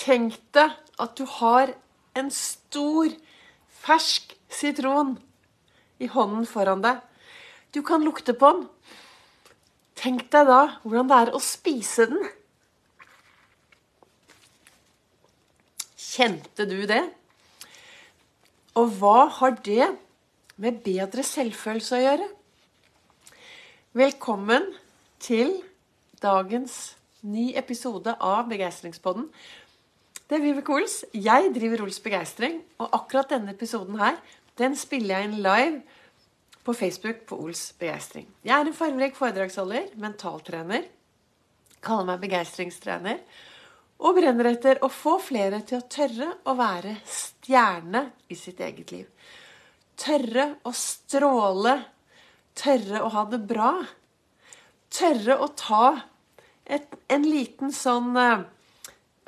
Tenk deg at du har en stor, fersk sitron i hånden foran deg. Du kan lukte på den. Tenk deg da hvordan det er å spise den. Kjente du det? Og hva har det med bedre selvfølelse å gjøre? Velkommen til dagens ny episode av Begeistringspodden. Det er Vibeke Ols. Jeg driver Ols Begeistring, og akkurat denne episoden her, den spiller jeg inn live på Facebook på Ols Begeistring. Jeg er en fargerik foredragsholder, mentaltrener, kaller meg begeistringstrener, og brenner etter å få flere til å tørre å være stjerne i sitt eget liv. Tørre å stråle, tørre å ha det bra. Tørre å ta et, en liten sånn eh,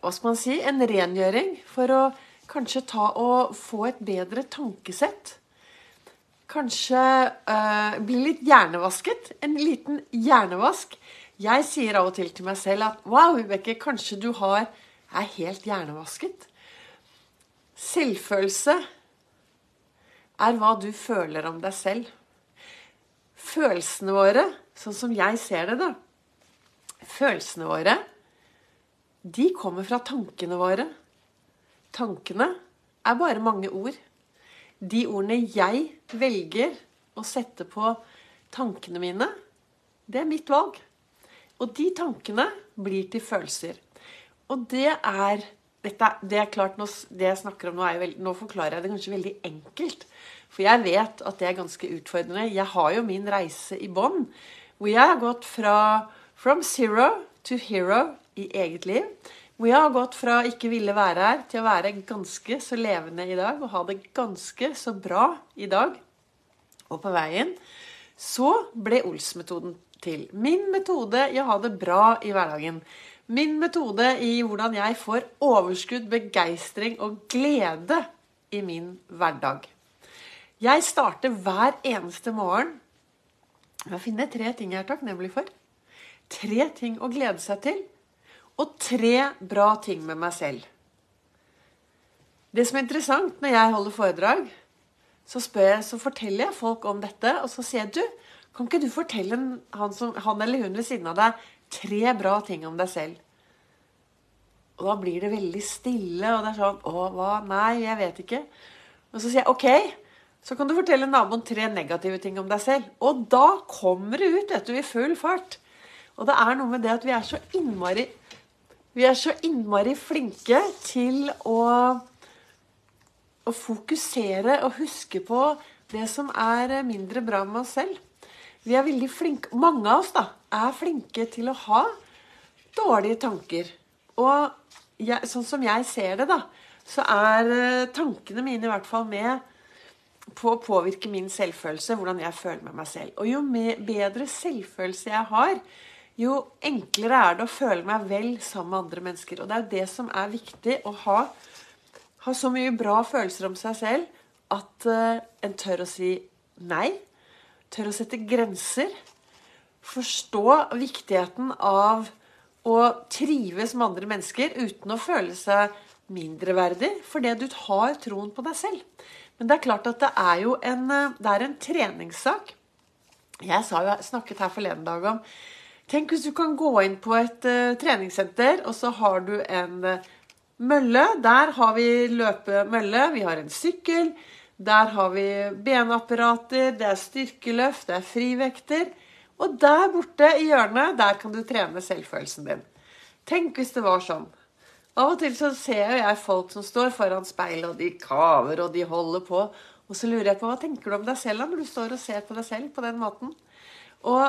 hva skal man si, en rengjøring for å kanskje ta og få et bedre tankesett. Kanskje øh, bli litt hjernevasket. En liten hjernevask. Jeg sier av og til til meg selv at wow, Vibeke, kanskje du har, er helt hjernevasket. Selvfølelse er hva du føler om deg selv. Følelsene våre, sånn som jeg ser det, da Følelsene våre de kommer fra tankene våre. Tankene er bare mange ord. De ordene jeg velger å sette på tankene mine, det er mitt valg. Og de tankene blir til følelser. Og det er dette, Det er klart, det jeg snakker om nå, veldig, nå forklarer jeg det kanskje veldig enkelt. For jeg vet at det er ganske utfordrende. Jeg har jo min reise i bånn. Hvor jeg har gått fra from zero to hero i eget liv. Hvor jeg har gått fra ikke ville være her, til å være ganske så levende i dag og ha det ganske så bra i dag. Og på veien så ble Ols-metoden til. Min metode i å ha det bra i hverdagen. Min metode i hvordan jeg får overskudd, begeistring og glede i min hverdag. Jeg starter hver eneste morgen med å finne tre ting jeg er takknemlig for. Tre ting å glede seg til og tre bra ting med meg selv. Det som er interessant når jeg holder foredrag, så, jeg, så forteller jeg folk om dette, og så sier jeg du, kan ikke du fortelle han, som, han eller hun ved siden av deg tre bra ting om deg selv? Og da blir det veldig stille, og det er sånn Å, hva? Nei, jeg vet ikke. Og så sier jeg OK, så kan du fortelle naboen tre negative ting om deg selv. Og da kommer det ut, vet du, i full fart. Og det er noe med det at vi er så innmari vi er så innmari flinke til å, å fokusere og huske på det som er mindre bra med oss selv. Vi er veldig flinke, Mange av oss da, er flinke til å ha dårlige tanker. Og jeg, sånn som jeg ser det, da, så er eh, tankene mine i hvert fall med på å påvirke min selvfølelse, hvordan jeg føler med meg selv. Og jo bedre selvfølelse jeg har, jo enklere er det å føle meg vel sammen med andre mennesker. Og det er jo det som er viktig, å ha, ha så mye bra følelser om seg selv at uh, en tør å si nei. Tør å sette grenser. Forstå viktigheten av å trives med andre mennesker uten å føle seg mindreverdig fordi du har troen på deg selv. Men det er klart at det er jo en, eh, det er en treningssak. Jeg snakket her forleden dag om Tenk hvis du kan gå inn på et uh, treningssenter, og så har du en uh, mølle. Der har vi løpemølle, vi har en sykkel. Der har vi benapparater, det er styrkeløft, det er frivekter. Og der borte i hjørnet, der kan du trene selvfølelsen din. Tenk hvis det var sånn. Av og til så ser jeg folk som står foran speilet, og de kaver og de holder på. Og så lurer jeg på hva tenker du om deg selv når du står og ser på deg selv på den måten. Og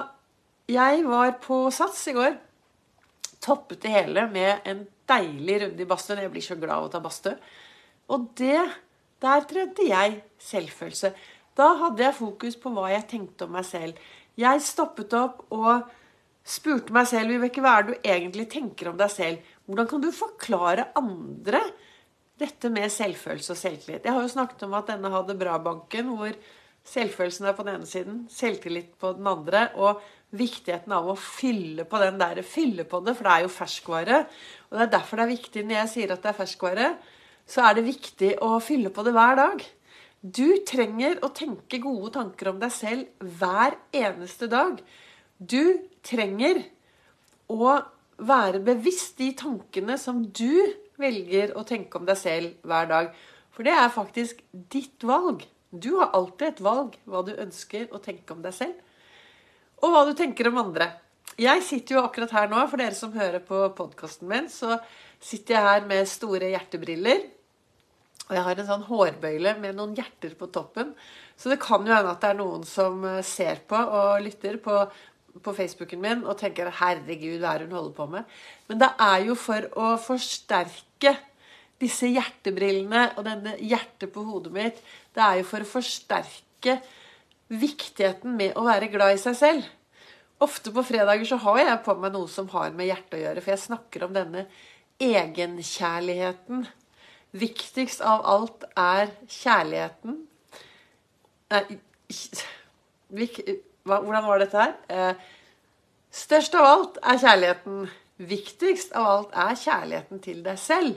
jeg var på Sats i går. Toppet det hele med en deilig runde i badstuen. Jeg blir så glad av å ta badstue. Og det Der trente jeg selvfølelse. Da hadde jeg fokus på hva jeg tenkte om meg selv. Jeg stoppet opp og spurte meg selv Vibeke, hva er det du egentlig tenker om deg selv? Hvordan kan du forklare andre dette med selvfølelse og selvtillit? Jeg har jo snakket om at denne hadde bra-banken, hvor selvfølelsen er på den ene siden, selvtillit på den andre. Og viktigheten av å fylle på den der, fylle på det, for det er jo ferskvare. Og det er derfor det er viktig når jeg sier at det er ferskvare, så er det viktig å fylle på det hver dag. Du trenger å tenke gode tanker om deg selv hver eneste dag. Du trenger å være bevisst de tankene som du velger å tenke om deg selv hver dag. For det er faktisk ditt valg. Du har alltid et valg hva du ønsker å tenke om deg selv og hva du tenker om andre. Jeg sitter jo akkurat her nå, for dere som hører på podkasten min, så sitter jeg her med store hjertebriller. Og jeg har en sånn hårbøyle med noen hjerter på toppen. Så det kan jo hende at det er noen som eh, ser på og lytter på, på Facebooken min og tenker 'herregud, hva er hun holder på med?' Men det er jo for å forsterke disse hjertebrillene og denne hjertet på hodet mitt. Det er jo for å forsterke viktigheten med å være glad i seg selv. Ofte på fredager så har jeg på meg noe som har med hjertet å gjøre, for jeg snakker om denne egenkjærligheten. Viktigst av alt er kjærligheten Nei Hvordan var dette her? Eh, størst av alt er kjærligheten. Viktigst av alt er kjærligheten til deg selv.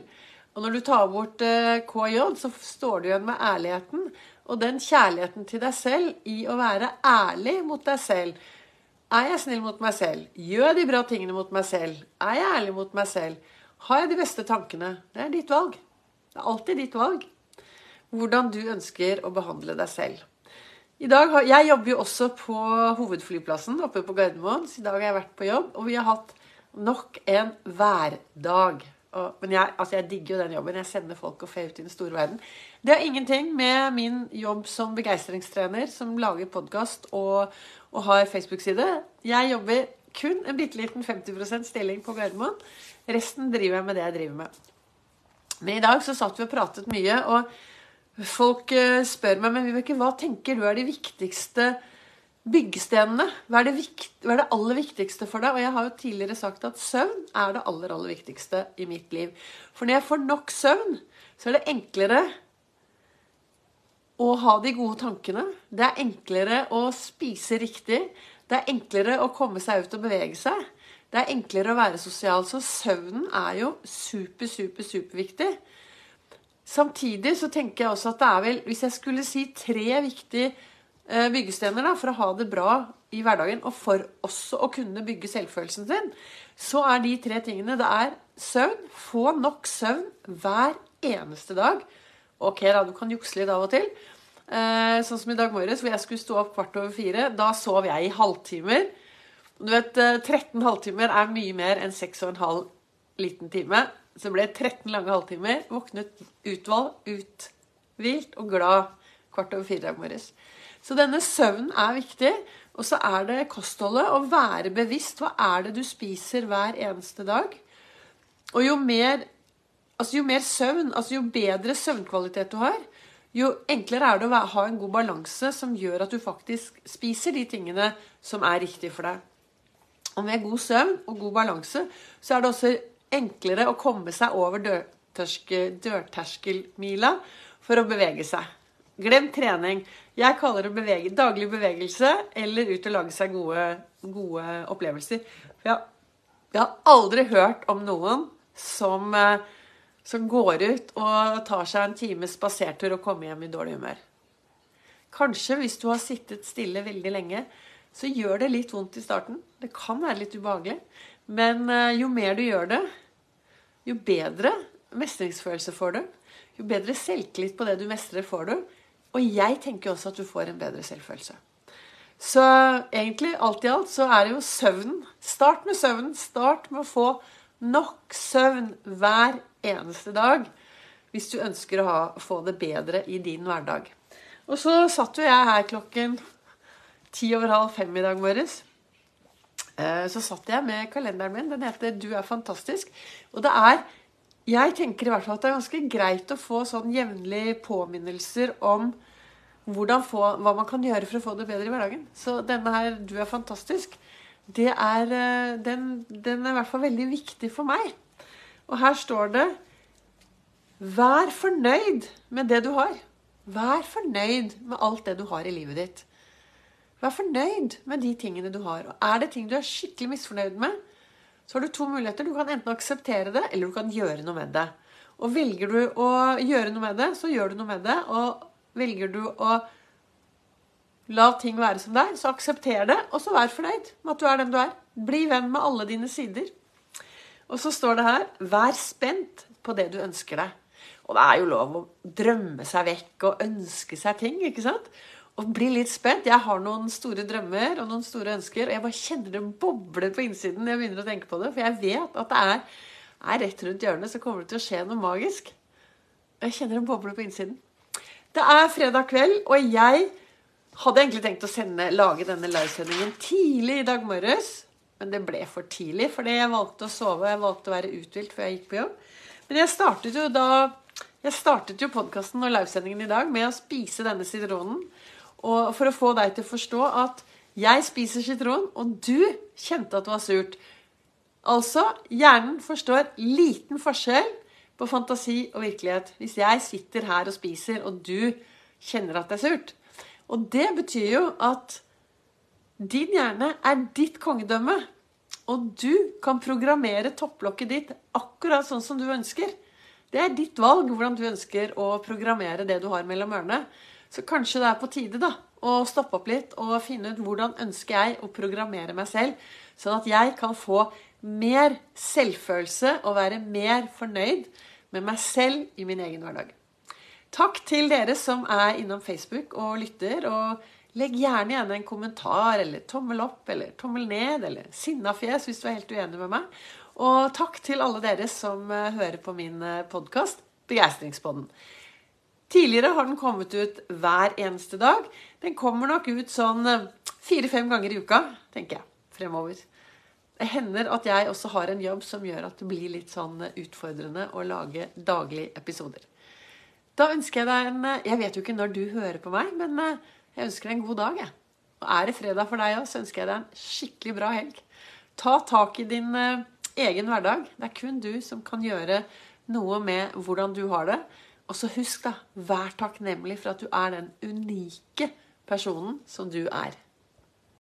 Og når du tar bort eh, KJ, så står du igjen med ærligheten. Og den kjærligheten til deg selv i å være ærlig mot deg selv. Er jeg snill mot meg selv? Gjør jeg de bra tingene mot meg selv? Er jeg ærlig mot meg selv? Har jeg de beste tankene? Det er ditt valg. Det er alltid ditt valg. Hvordan du ønsker å behandle deg selv. I dag har, jeg jobber jo også på hovedflyplassen oppe på Gardermoen. Så i dag har jeg vært på jobb, og vi har hatt nok en værdag. Og, men jeg, altså jeg, digger jo den jobben. Jeg sender folk og fer ut i den store verden. Det har ingenting med min jobb som begeistringstrener, som lager podkast og, og, har Facebook-side. Jeg jobber kun en bitte liten 50% stilling på Gardermoen. Resten driver jeg med det jeg driver med. Men i dag så satt vi og pratet mye, og folk eh, spør meg men Vibeke, hva tenker du er de viktigste Byggestenene. Hva er, hva er, det aller viktigste for deg? Og jeg har jo tidligere sagt at søvn er det aller, aller viktigste i mitt liv. For når jeg får nok søvn, så er det enklere å ha de gode tankene. Det er enklere å spise riktig. Det er enklere å komme seg ut og bevege seg. Det er enklere å være sosial. Så søvnen er jo super, super, superviktig. Samtidig så tenker jeg også at det er vel Hvis jeg skulle si tre viktige byggestener da, for å ha det bra i hverdagen, og for også å kunne bygge selvfølelsen sin, så er de tre tingene Det er søvn. Få nok søvn hver eneste dag. Ok, da, du kan jukse litt av og til. Eh, sånn som i dag morges, hvor jeg skulle stå opp kvart over fire. Da sov jeg i halvtimer. Du vet, 13 eh, halvtimer er mye mer enn 6,5 liten time. Så det ble 13 lange halvtimer. Våknet utvalgt, uthvilt og glad kvart over fire i dag morges. Så denne søvnen er viktig. Og så er det kostholdet. Å være bevisst. Hva er det du spiser hver eneste dag? Og jo mer, altså jo mer søvn, altså jo bedre søvnkvalitet du har, jo enklere er det å ha en god balanse som gjør at du faktisk spiser de tingene som er riktig for deg. Og med god søvn og god balanse så er det også enklere å komme seg over dørterskelmila for å bevege seg. Glem trening. Jeg kaller det bevege, daglig bevegelse eller ut og lage seg gode, gode opplevelser. For jeg, jeg, har aldri hørt om noen som, eh, som går ut og tar seg en times spasertur og kommer hjem i dårlig humør. Kanskje hvis du har sittet stille veldig lenge, så gjør det litt vondt i starten. Det kan være litt ubehagelig. Men eh, jo mer du gjør det, jo bedre mestringsfølelse får du. Jo bedre selvtillit på det du mestrer, får du. Og jeg tenker også at du får en bedre selvfølelse. Så egentlig, alt i alt, så er det jo søvnen. Start med søvnen. Start med å få nok søvn hver eneste dag hvis du ønsker å ha, få det bedre i din hverdag. Og så satt jo jeg her klokken ti over halv fem i dag morges. Eh, så satt jeg med kalenderen min. Den heter 'Du er fantastisk'. Og det er Jeg tenker i hvert fall at det er ganske greit å få sånn jevnlige påminnelser om få, hva man kan gjøre for å få det bedre i hverdagen. Så denne her 'Du er fantastisk', er, eh, den, den er i hvert fall veldig viktig for meg. Og her står det 'Vær fornøyd med det du har'. Vær fornøyd med alt det du har i livet ditt. Vær fornøyd med de tingene du har. Og er det ting du er skikkelig misfornøyd med, så har du to muligheter. Du kan enten akseptere det, eller du kan gjøre noe med det. Og velger du å gjøre noe med det, så gjør du noe med det. Og velger du å la ting være som det er, så aksepter det, og så vær fornøyd med at du er den du er. Bli venn med alle dine sider. Og så står det her Vær spent på det du ønsker deg. Og det er jo lov å drømme seg vekk og ønske seg ting, ikke sant? Og bli litt spent. Jeg har noen store drømmer og noen store ønsker, og jeg bare kjenner det bobler på innsiden når jeg begynner å tenke på det. For jeg vet at det er, er rett rundt hjørnet, så kommer det til å skje noe magisk. Jeg kjenner det bobler på innsiden. Det er fredag kveld, og jeg hadde egentlig tenkt å sende, lage denne livesendingen tidlig i dag morges. Men det ble for tidlig, fordi jeg valgte å sove. Jeg valgte å være uthvilt før jeg gikk på jobb. Men jeg startet jo da Jeg startet jo podkasten og livesendingen i dag med å spise denne sitronen. Og for å få deg til å forstå at jeg spiser sitron, og du kjente at det var surt. Altså, hjernen forstår liten forskjell på fantasi og virkelighet. Hvis jeg sitter her og spiser, og du kjenner at det er surt. Og det betyr jo at din hjerne er ditt kongedømme. Og du kan programmere topplokket ditt akkurat sånn som du ønsker. Det er ditt valg hvordan du ønsker å programmere det du har mellom ørene. Så kanskje det er på tide da, å stoppe opp litt og finne ut hvordan ønsker jeg å programmere meg selv, sånn at jeg kan få mer selvfølelse og være mer fornøyd med meg selv i min egen hverdag. Takk til dere som er innom Facebook og lytter. og Legg gjerne igjen en kommentar eller tommel opp eller tommel ned eller sinnafjes hvis du er helt uenig med meg. Og takk til alle dere som eh, hører på min eh, podkast Begeistringspodden. Tidligere har den kommet ut hver eneste dag. Den kommer nok ut sånn eh, fire-fem ganger i uka, tenker jeg, fremover. Det hender at jeg også har en jobb som gjør at det blir litt sånn utfordrende å lage daglige episoder. Da ønsker jeg deg en Jeg vet jo ikke når du hører på meg, men jeg ønsker deg en god dag. Jeg. Og er det fredag for deg òg, så ønsker jeg deg en skikkelig bra helg. Ta tak i din uh, egen hverdag. Det er kun du som kan gjøre noe med hvordan du har det. Og så husk, da, vær takknemlig for at du er den unike personen som du er.